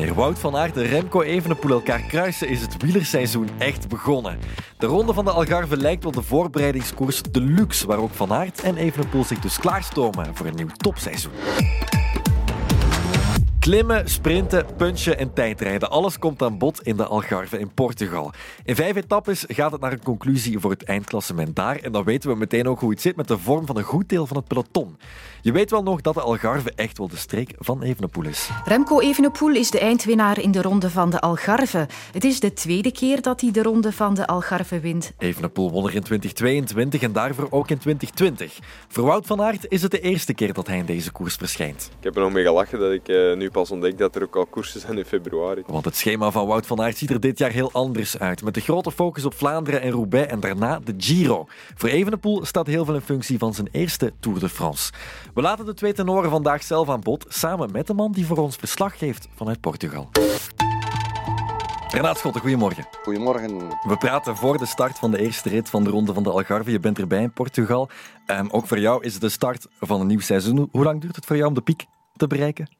Wanneer Wout van Aert en Remco Evenepoel elkaar kruisen, is het wielerseizoen echt begonnen. De ronde van de Algarve lijkt op de voorbereidingskoers de luxe, waar ook Van Aert en Evenepoel zich dus klaarstomen voor een nieuw topseizoen. Klimmen, sprinten, punchen en tijdrijden. Alles komt aan bod in de Algarve in Portugal. In vijf etappes gaat het naar een conclusie voor het eindklassement daar. En dan weten we meteen ook hoe het zit met de vorm van een goed deel van het peloton. Je weet wel nog dat de Algarve echt wel de streek van Evenepoel is. Remco Evenepoel is de eindwinnaar in de ronde van de Algarve. Het is de tweede keer dat hij de ronde van de Algarve wint. Evenepoel won er in 2022 en daarvoor ook in 2020. Voor Wout van Aert is het de eerste keer dat hij in deze koers verschijnt. Ik heb er nog mee gelachen dat ik uh, nu pas ontdekt dat er ook al koersen zijn in februari. Want het schema van Wout van Aert ziet er dit jaar heel anders uit. Met de grote focus op Vlaanderen en Roubaix en daarna de Giro. Voor Evenepoel staat heel veel in functie van zijn eerste Tour de France. We laten de twee tenoren vandaag zelf aan bod, samen met de man die voor ons verslag geeft vanuit Portugal. Renaat Schotten, goedemorgen. Goedemorgen. We praten voor de start van de eerste rit van de Ronde van de Algarve. Je bent erbij in Portugal. Um, ook voor jou is het de start van een nieuw seizoen. Hoe lang duurt het voor jou om de piek te bereiken?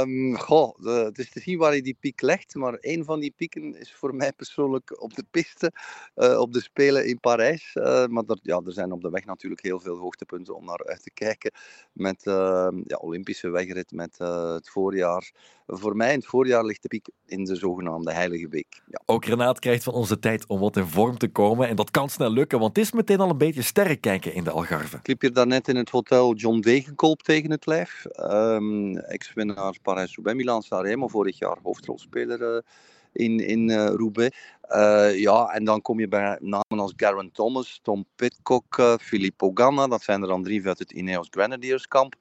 um, goh, het is te zien waar je die piek legt, maar een van die pieken is voor mij persoonlijk op de piste, uh, op de Spelen in Parijs. Uh, maar er, ja, er zijn op de weg natuurlijk heel veel hoogtepunten om naar uit te kijken. Met uh, ja, Olympische wegrit, met het voorjaar. Voor mij in het voorjaar ligt de piek in de zogenaamde Heilige Week. Ja. Ook Renaat krijgt van onze tijd om wat in vorm te komen. En dat kan snel lukken, want het is meteen al een beetje sterren kijken in de Algarve. Ik liep hier daarnet in het hotel John Degenkolb tegen het lijf. Um, Ex-winnaar Parijs-Roubaix, Milan Sanremo, vorig jaar hoofdrolspeler uh, in, in uh, Roubaix. Uh, ja, en dan kom je bij namen als Garen Thomas, Tom Pitcock, uh, Filippo Ganna. Dat zijn er dan drie uit het Ineos Grenadiers kamp.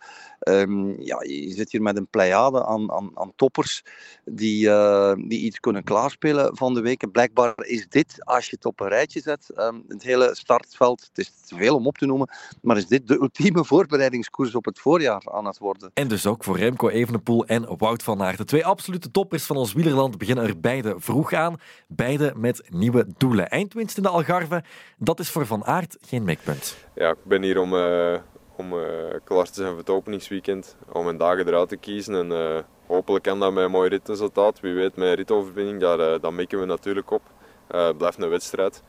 Um, ja, je zit hier met een pleiade aan, aan, toppers die, uh, die iets kunnen klaarspelen van de weken. Blijkbaar is dit, als je het op een rijtje zet, um, het hele startveld, het is te veel om op te noemen, maar is dit de ultieme voorbereidingskoers op het voorjaar aan het worden. En dus ook voor Remco Evenepoel en Wout van Aert. De twee absolute toppers van ons wielerland beginnen er beide vroeg aan. Beide met nieuwe doelen. Eindwinst in de Algarve, dat is voor Van Aert geen mikpunt. Ja, ik ben hier om, uh, om uh, klaar te zijn voor het openingsweekend. Om mijn dagen eruit te kiezen. En uh, hopelijk kan dat met een mooi ritresultaat. Wie weet, met een ritoverwinning, daar, daar mikken we natuurlijk op. het blijft een wedstrijd.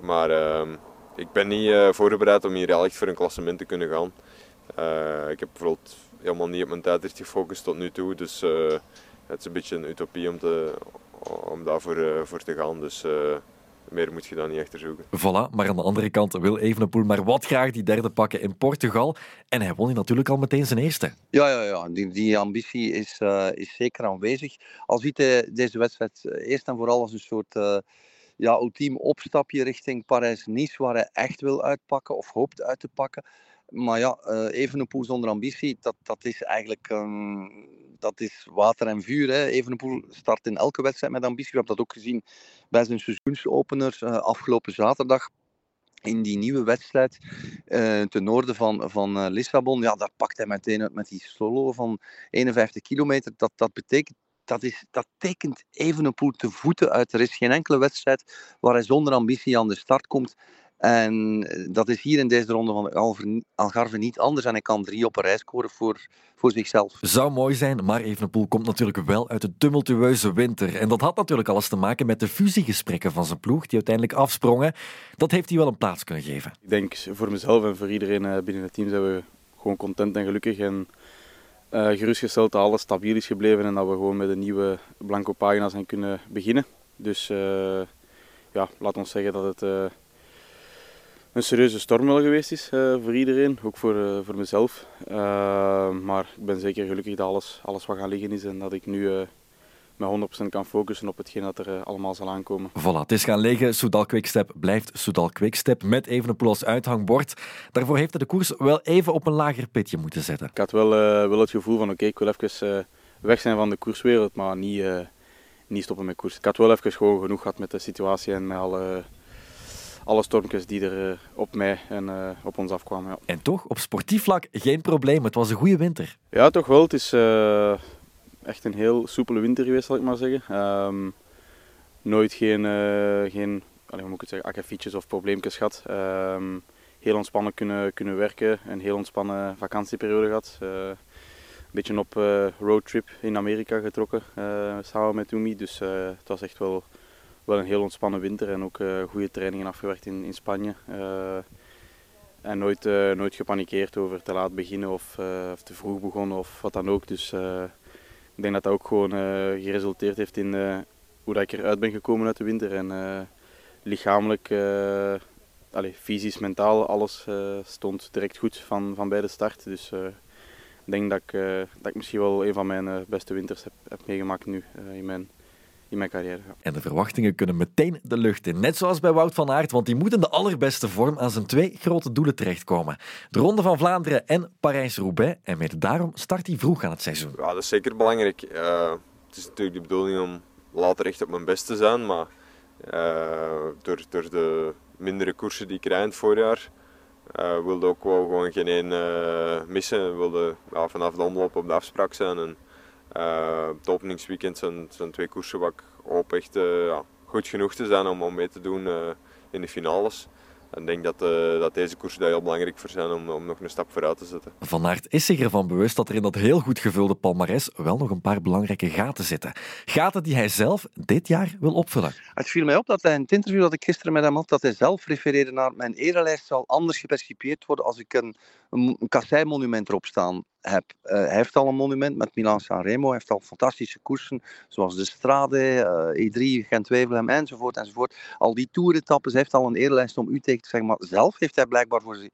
Maar ik ben niet voorbereid om hier echt voor een klassement te kunnen gaan. ik heb bijvoorbeeld helemaal niet op mijn tijdrit gefocust tot nu toe. Dus het is een beetje een utopie om te, om daarvoor uh, voor te gaan. Dus uh, meer moet je dan niet echter zoeken. Voilà, maar aan de andere kant wil Evenepoel maar wat graag die derde pakken in Portugal. En hij won natuurlijk al meteen zijn eerste. Ja, ja, ja. Die, die ambitie is, uh, is zeker aanwezig. Al ziet hij deze wedstrijd eerst en vooral als een soort ja, ultiem opstapje richting Parijs-Nice, waar hij echt wil uitpakken of hoopt uit te pakken. Maar ja, uh, Evenepoel zonder ambitie, dat, dat is eigenlijk um, dat is water en vuur. Hè. Evenepoel start in elke wedstrijd met ambitie. We hebben dat ook gezien bij zijn seizoensopener uh, afgelopen zaterdag. In die nieuwe wedstrijd uh, ten noorden van, van uh, Lissabon, ja, daar pakt hij meteen uit met die solo van 51 kilometer. Dat, dat betekent dat, is, dat tekent Evenepoel te voeten uit. Er is geen enkele wedstrijd waar hij zonder ambitie aan de start komt. En dat is hier in deze ronde van Algarve niet anders. En hij kan drie op een rij scoren voor, voor zichzelf. Zou mooi zijn, maar Evenepoel komt natuurlijk wel uit de tumultueuze winter. En dat had natuurlijk alles te maken met de fusiegesprekken van zijn ploeg, die uiteindelijk afsprongen. Dat heeft hij wel een plaats kunnen geven. Ik denk voor mezelf en voor iedereen binnen het team zijn we gewoon content en gelukkig. En uh, gerustgesteld dat alles stabiel is gebleven en dat we gewoon met een nieuwe blanco pagina zijn kunnen beginnen. Dus uh, ja, laat ons zeggen dat het... Uh, een serieuze storm wel geweest is uh, voor iedereen, ook voor, uh, voor mezelf. Uh, maar ik ben zeker gelukkig dat alles, alles wat gaan liggen is en dat ik nu met 100% kan focussen op hetgeen dat er allemaal zal aankomen. Voilà, het is gaan liggen. Soudal Quickstep blijft Soudal Quickstep met Evenepoel als uithangbord. Daarvoor heeft hij de koers wel even op een lager pitje moeten zetten. Ik had wel, wel het gevoel van oké, okay, ik wil even weg zijn van de koerswereld, maar niet, niet stoppen met koers. Ik had wel even gewoon genoeg gehad met de situatie en met alle alle stormjes die er uh, op mij en uh, op ons afkwamen. Ja. En toch, op sportief vlak geen probleem. Het was een goede winter. Ja, toch wel. Het is uh, echt een heel soepele winter geweest, zal ik maar zeggen. Um, nooit geen, geen allez, hoe moet ik het zeggen, akkefietjes of probleempjes gehad. Um, heel ontspannen kunnen, kunnen werken. Een heel ontspannen vakantieperiode gehad. beetje op roadtrip in Amerika getrokken samen met Umi. Dus het was echt wel, wel een heel ontspannen winter en ook goede trainingen afgewerkt in, in Spanje. En nooit, nooit gepanikeerd over te laat beginnen of, of, te vroeg begonnen of wat dan ook. Dus ik denk dat dat ook gewoon geresulteerd heeft in hoe dat ik eruit ben gekomen uit de winter. En lichamelijk, allez, fysisch, mentaal, alles stond direct goed van, van bij de start. Dus ik denk dat ik, dat ik misschien wel een van mijn beste winters heb, heb meegemaakt nu in mijn in mijn carrière. En de verwachtingen kunnen meteen de lucht in. Net zoals bij Wout van Aert, want die moet in de allerbeste vorm aan zijn twee grote doelen terechtkomen. De Ronde van Vlaanderen en Parijs-Roubaix. En met daarom start hij vroeg aan het seizoen. Ja, dat is zeker belangrijk. het is natuurlijk de bedoeling om later echt op mijn best te zijn, maar uh, door, door de mindere koersen die ik rijd in het voorjaar, uh, wilde ook wel gewoon geen één uh, missen. Wilde ja, vanaf de omloop op de afspraak zijn. En, het openingsweekend zijn, zijn twee koersen waar ik hoop echt ja, goed genoeg te zijn om, om mee te doen in de finales ik denk dat, uh, dat deze koersen daar heel belangrijk voor zijn om, om nog een stap vooruit te zetten. Van Aert is zich ervan bewust dat er in dat heel goed gevulde palmares wel nog een paar belangrijke gaten zitten. Gaten die hij zelf dit jaar wil opvullen. Het viel mij op dat hij in het interview dat ik gisteren met hem had, dat hij zelf refereerde naar mijn erelijst zal anders gepercipieerd worden als ik een, een, een kassei-monument erop staan heb. Hij heeft al een monument met Milan Sanremo. Heeft al fantastische koersen, zoals de Strade, uh, E3, Gent-Wevelgem enzovoort, enzovoort. Al die toeretappes. Heeft al een eerlijst om u tegen te zeggen. Maar zelf heeft hij blijkbaar voor, zich,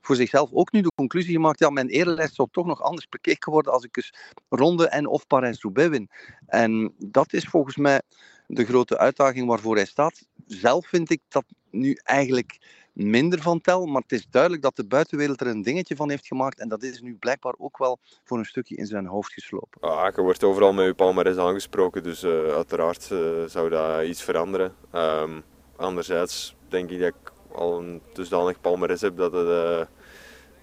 voor zichzelf ook nu de conclusie gemaakt. Ja, mijn eerlijst zal toch nog anders bekeken worden als ik dus ronde en of Parijs-Roubaix win. En dat is volgens mij de grote uitdaging waarvoor hij staat. Zelf vind ik dat nu eigenlijk minder van tel. Maar het is duidelijk dat de buitenwereld er een dingetje van heeft gemaakt. En dat is nu blijkbaar ook wel voor een stukje in zijn hoofd geslopen. Ah, je wordt overal met je palmarès aangesproken. Dus uh, uiteraard uh, zou dat iets veranderen. Um, anderzijds denk ik dat ik al een dusdanig palmarès heb dat het, uh,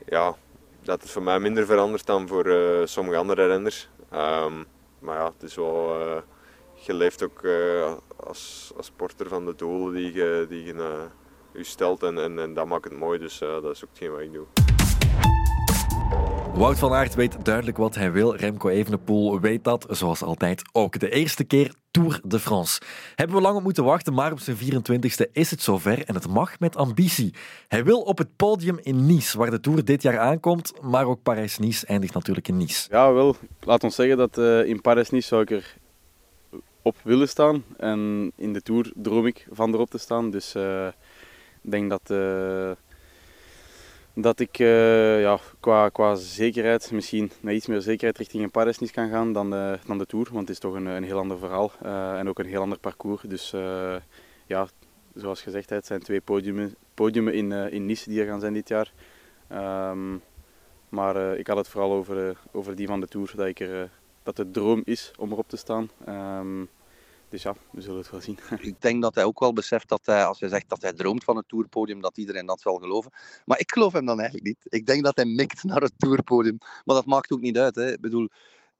ja, dat het voor mij minder verandert dan voor sommige andere renners. Um, maar ja, het is wel je leeft ook als, als sporter van de doelen die je, die je u stelt en, en, en, dat maakt het mooi. Dus uh, dat is ook hetgeen wat ik doe. Wout van Aert weet duidelijk wat hij wil. Remco Evenepoel weet dat, zoals altijd ook. De eerste keer Tour de France. Hebben we lang op moeten wachten, maar op zijn 24e is het zover en het mag met ambitie. Hij wil op het podium in Nice, waar de Tour dit jaar aankomt, maar ook Parijs-Nice eindigt natuurlijk in Nice. Ja, wel. Laat ons zeggen dat uh, in Parijs-Nice zou ik er op willen staan. En in de Tour droom ik van erop te staan. Dus uh, ik denk dat, uh, dat ik uh, ja, qua, qua zekerheid misschien met iets meer zekerheid richting een paris kan gaan dan, dan de Tour. Want het is toch een, een heel ander verhaal en ook een heel ander parcours. Dus ja, zoals gezegd, het zijn twee podiumen, podiumen in, in Nice die er gaan zijn dit jaar. Um, maar ik had het vooral over, over die van de Tour, dat ik er dat het droom is om erop te staan. Um, ja, we zullen het wel zien. Ik denk dat hij ook wel beseft dat hij, als hij zegt dat hij droomt van het tourpodium, dat iedereen dat zal geloven. Maar ik geloof hem dan eigenlijk niet. Ik denk dat hij mikt naar het tourpodium. Maar dat maakt ook niet uit. Hè. Ik bedoel,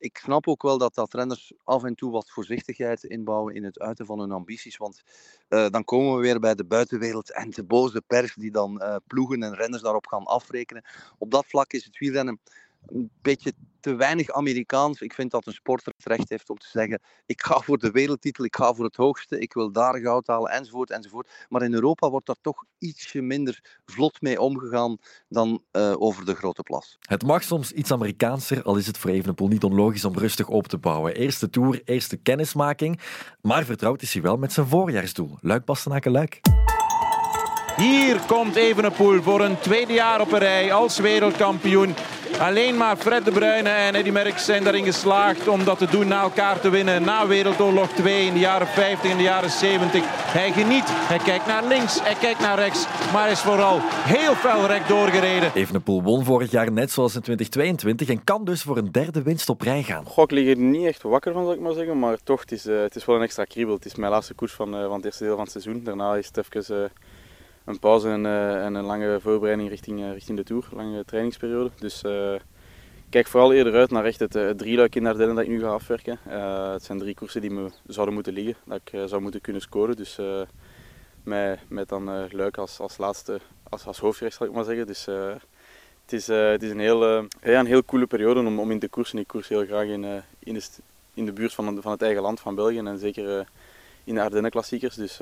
ik snap ook wel dat, dat renners af en toe wat voorzichtigheid inbouwen in het uiten van hun ambities. Want uh, dan komen we weer bij de buitenwereld en de boze pers die dan uh, ploegen en renners daarop gaan afrekenen. Op dat vlak is het wielrennen een beetje te weinig Amerikaans. Ik vind dat een sporter het recht heeft om te zeggen: ik ga voor de wereldtitel, ik ga voor het hoogste, ik wil daar goud halen, enzovoort, enzovoort. Maar in Europa wordt daar toch ietsje minder vlot mee omgegaan dan uh, over de grote plas. Het mag soms iets Amerikaanser, al is het voor Evenepoel niet onlogisch om rustig op te bouwen. Eerste tour, eerste kennismaking, maar vertrouwd is hij wel met zijn voorjaarsdoel. Luik Bastenaken Luik. Hier komt Evenepoel voor een tweede jaar op een rij als wereldkampioen. Alleen maar Fred de Bruyne en Eddy Merckx zijn daarin geslaagd om dat te doen na elkaar te winnen. Na Wereldoorlog 2 in de jaren 50 en de jaren 70. Hij geniet, hij kijkt naar links, hij kijkt naar rechts. Maar is vooral heel fel recht doorgereden. Evenepoel won vorig jaar net zoals in 2022 en kan dus voor een derde winst op rij gaan. Goh, ik lig er niet echt wakker van, zal ik maar zeggen. Maar toch, het is, uh, het is wel een extra kriebel. Het is mijn laatste koers van, uh, van het eerste deel van het seizoen. Daarna is het even... Uh, een pauze en, uh, en, een lange voorbereiding richting, uh, richting de Tour, lange trainingsperiode. Dus uh, kijk vooral eerder uit naar echt het, het drieluik in Ardennen dat ik nu ga afwerken. het zijn drie koersen die me zouden moeten liggen, dat ik zou moeten kunnen scoren. Dus met, met dan Luik als, als laatste, als, als hoofdgerecht zal ik maar zeggen. Dus Het is, uh, het is een, heel, uh, ja, een heel coole periode om, om in te koersen. Ik koers heel graag in, uh, in, de, in de buurt van, van het eigen land, van België. En zeker in de Ardennen-klassiekers. Dus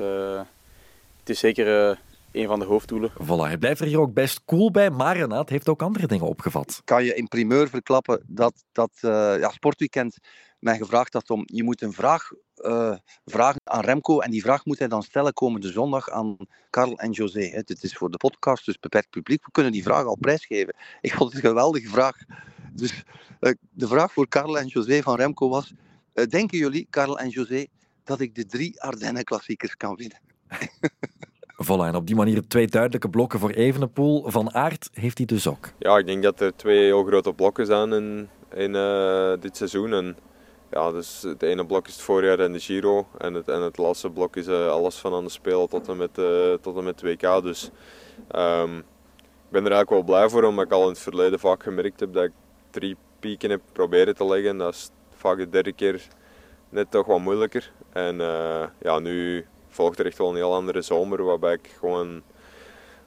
het is zeker een van de hoofddoelen. Voilà, hij blijft er hier ook best cool bij, maar Renaat heeft ook andere dingen opgevat. Kan je in primeur verklappen dat, dat ja, Sportweekend mij gevraagd had om, je moet een vraag uh, vragen aan Remco en die vraag moet hij dan stellen komende zondag aan Karel en José. Hè. Dit is voor de podcast, dus beperkt publiek. We kunnen die vraag al prijsgeven. Ik vond het een geweldige vraag. Dus uh, de vraag voor Karel en José van Remco was, denken jullie, Karel en José, dat ik de drie Ardennen-klassiekers kan winnen? Voilà, en op die manier twee duidelijke blokken voor Evenepoel. Van Aert heeft hij dus ook. Ja, ik denk dat er twee heel grote blokken zijn in, in dit seizoen. En ja, dus het ene blok is het voorjaar en de Giro. En het, en het laatste blok is uh, alles van aan de spelen tot en met, uh, tot en met WK. Dus um, ik ben er eigenlijk wel blij voor, omdat ik al in het verleden vaak gemerkt heb dat ik drie pieken heb proberen te leggen. Dat is vaak de derde keer net toch wat moeilijker. En ja, nu volgt er echt wel een heel andere zomer, waarbij ik gewoon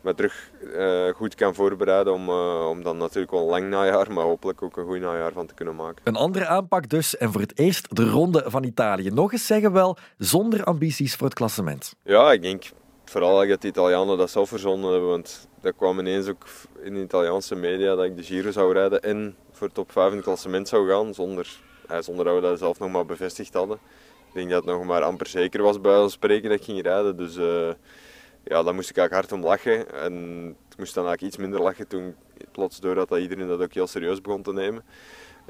me terug uh, goed kan voorbereiden om, uh, om dan natuurlijk wel een lang najaar, maar hopelijk ook een goed najaar van te kunnen maken. Een andere aanpak dus en voor het eerst de ronde van Italië. Nog eens zeggen wel, zonder ambities voor het klassement. Ja, ik denk vooral dat de Italianen dat zelf verzonnen hebben, want dat kwam ineens ook in de Italiaanse media dat ik de Giro zou rijden en voor top 5 in het klassement zou gaan, zonder, eh, zonder dat we dat zelf nog maar bevestigd hadden. Denk dat het nog maar amper zeker was bij ons spreken dat ik ging rijden, dus... Uh, ja, daar moest ik eigenlijk hard om lachen. En ik moest dan eigenlijk iets minder lachen toen plots doordat dat iedereen dat ook heel serieus begon te nemen.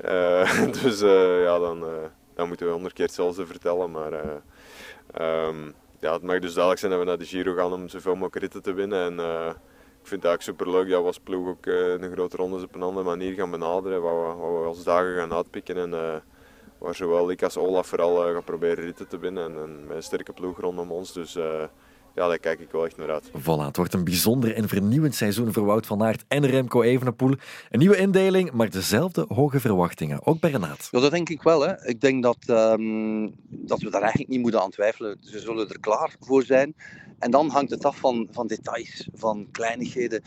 Uh, dus uh, ja, dan, dan moeten we honderd keer hetzelfde vertellen. Maar um, ja, het mag dus duidelijk zijn dat we naar de Giro gaan om zoveel mogelijk ritten te winnen. En ik vind het eigenlijk super leuk dat we als ploeg ook een grote rondes op een andere manier gaan benaderen. Waar we, waar dagen gaan uitpikken. En, waar zowel ik als Olaf vooral gaan proberen ritten te winnen. En, en met een sterke ploeg rondom ons. Dus ja, daar kijk ik wel echt naar uit. Voilà, het wordt een bijzonder en vernieuwend seizoen voor Wout van Aert en Remco Evenepoel. Een nieuwe indeling, maar dezelfde hoge verwachtingen, ook bij Renaat. Ja, dat denk ik wel. Hè. Ik denk dat, um, dat we daar eigenlijk niet moeten aan twijfelen. Ze zullen er klaar voor zijn. En dan hangt het af van, van details, van kleinigheden.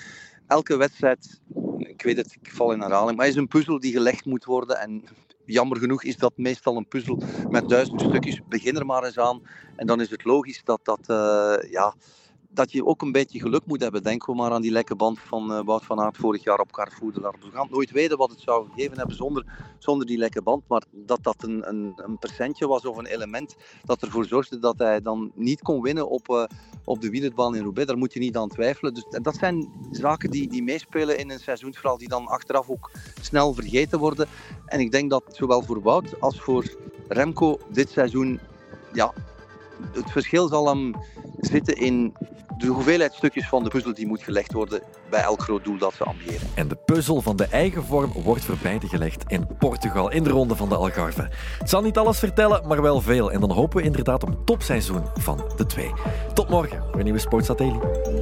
Elke wedstrijd, ik weet het, ik val in herhaling, maar is een puzzel die gelegd moet worden. En jammer genoeg is dat meestal een puzzel met duizend stukjes. Begin er maar eens aan. En dan is het logisch dat dat, uh, ja, dat je ook een beetje geluk moet hebben. Denken we maar aan die lekke band van uh, Wout van Aert vorig jaar op Carrefour de We gaan nooit weten wat het zou gegeven hebben zonder, zonder die lekke band. Maar dat dat een, een, een percentje was of een element dat ervoor zorgde dat hij dan niet kon winnen op, uh, op de wielerbaan in Roubaix, daar moet je niet aan twijfelen. Dus dat zijn zaken die, die meespelen in een seizoensverhaal die dan achteraf ook snel vergeten worden. En ik denk dat zowel voor Wout als voor Remco dit seizoen ja, het verschil zal hem zitten in de hoeveelheid stukjes van de puzzel die moet gelegd worden bij elk groot doel dat ze ambiëren. En de puzzel van de eigen vorm wordt beide gelegd in Portugal in de ronde van de Algarve. Het zal niet alles vertellen, maar wel veel. En dan hopen we inderdaad op een topseizoen van de twee. Tot morgen voor een nieuwe Sportsatelliet.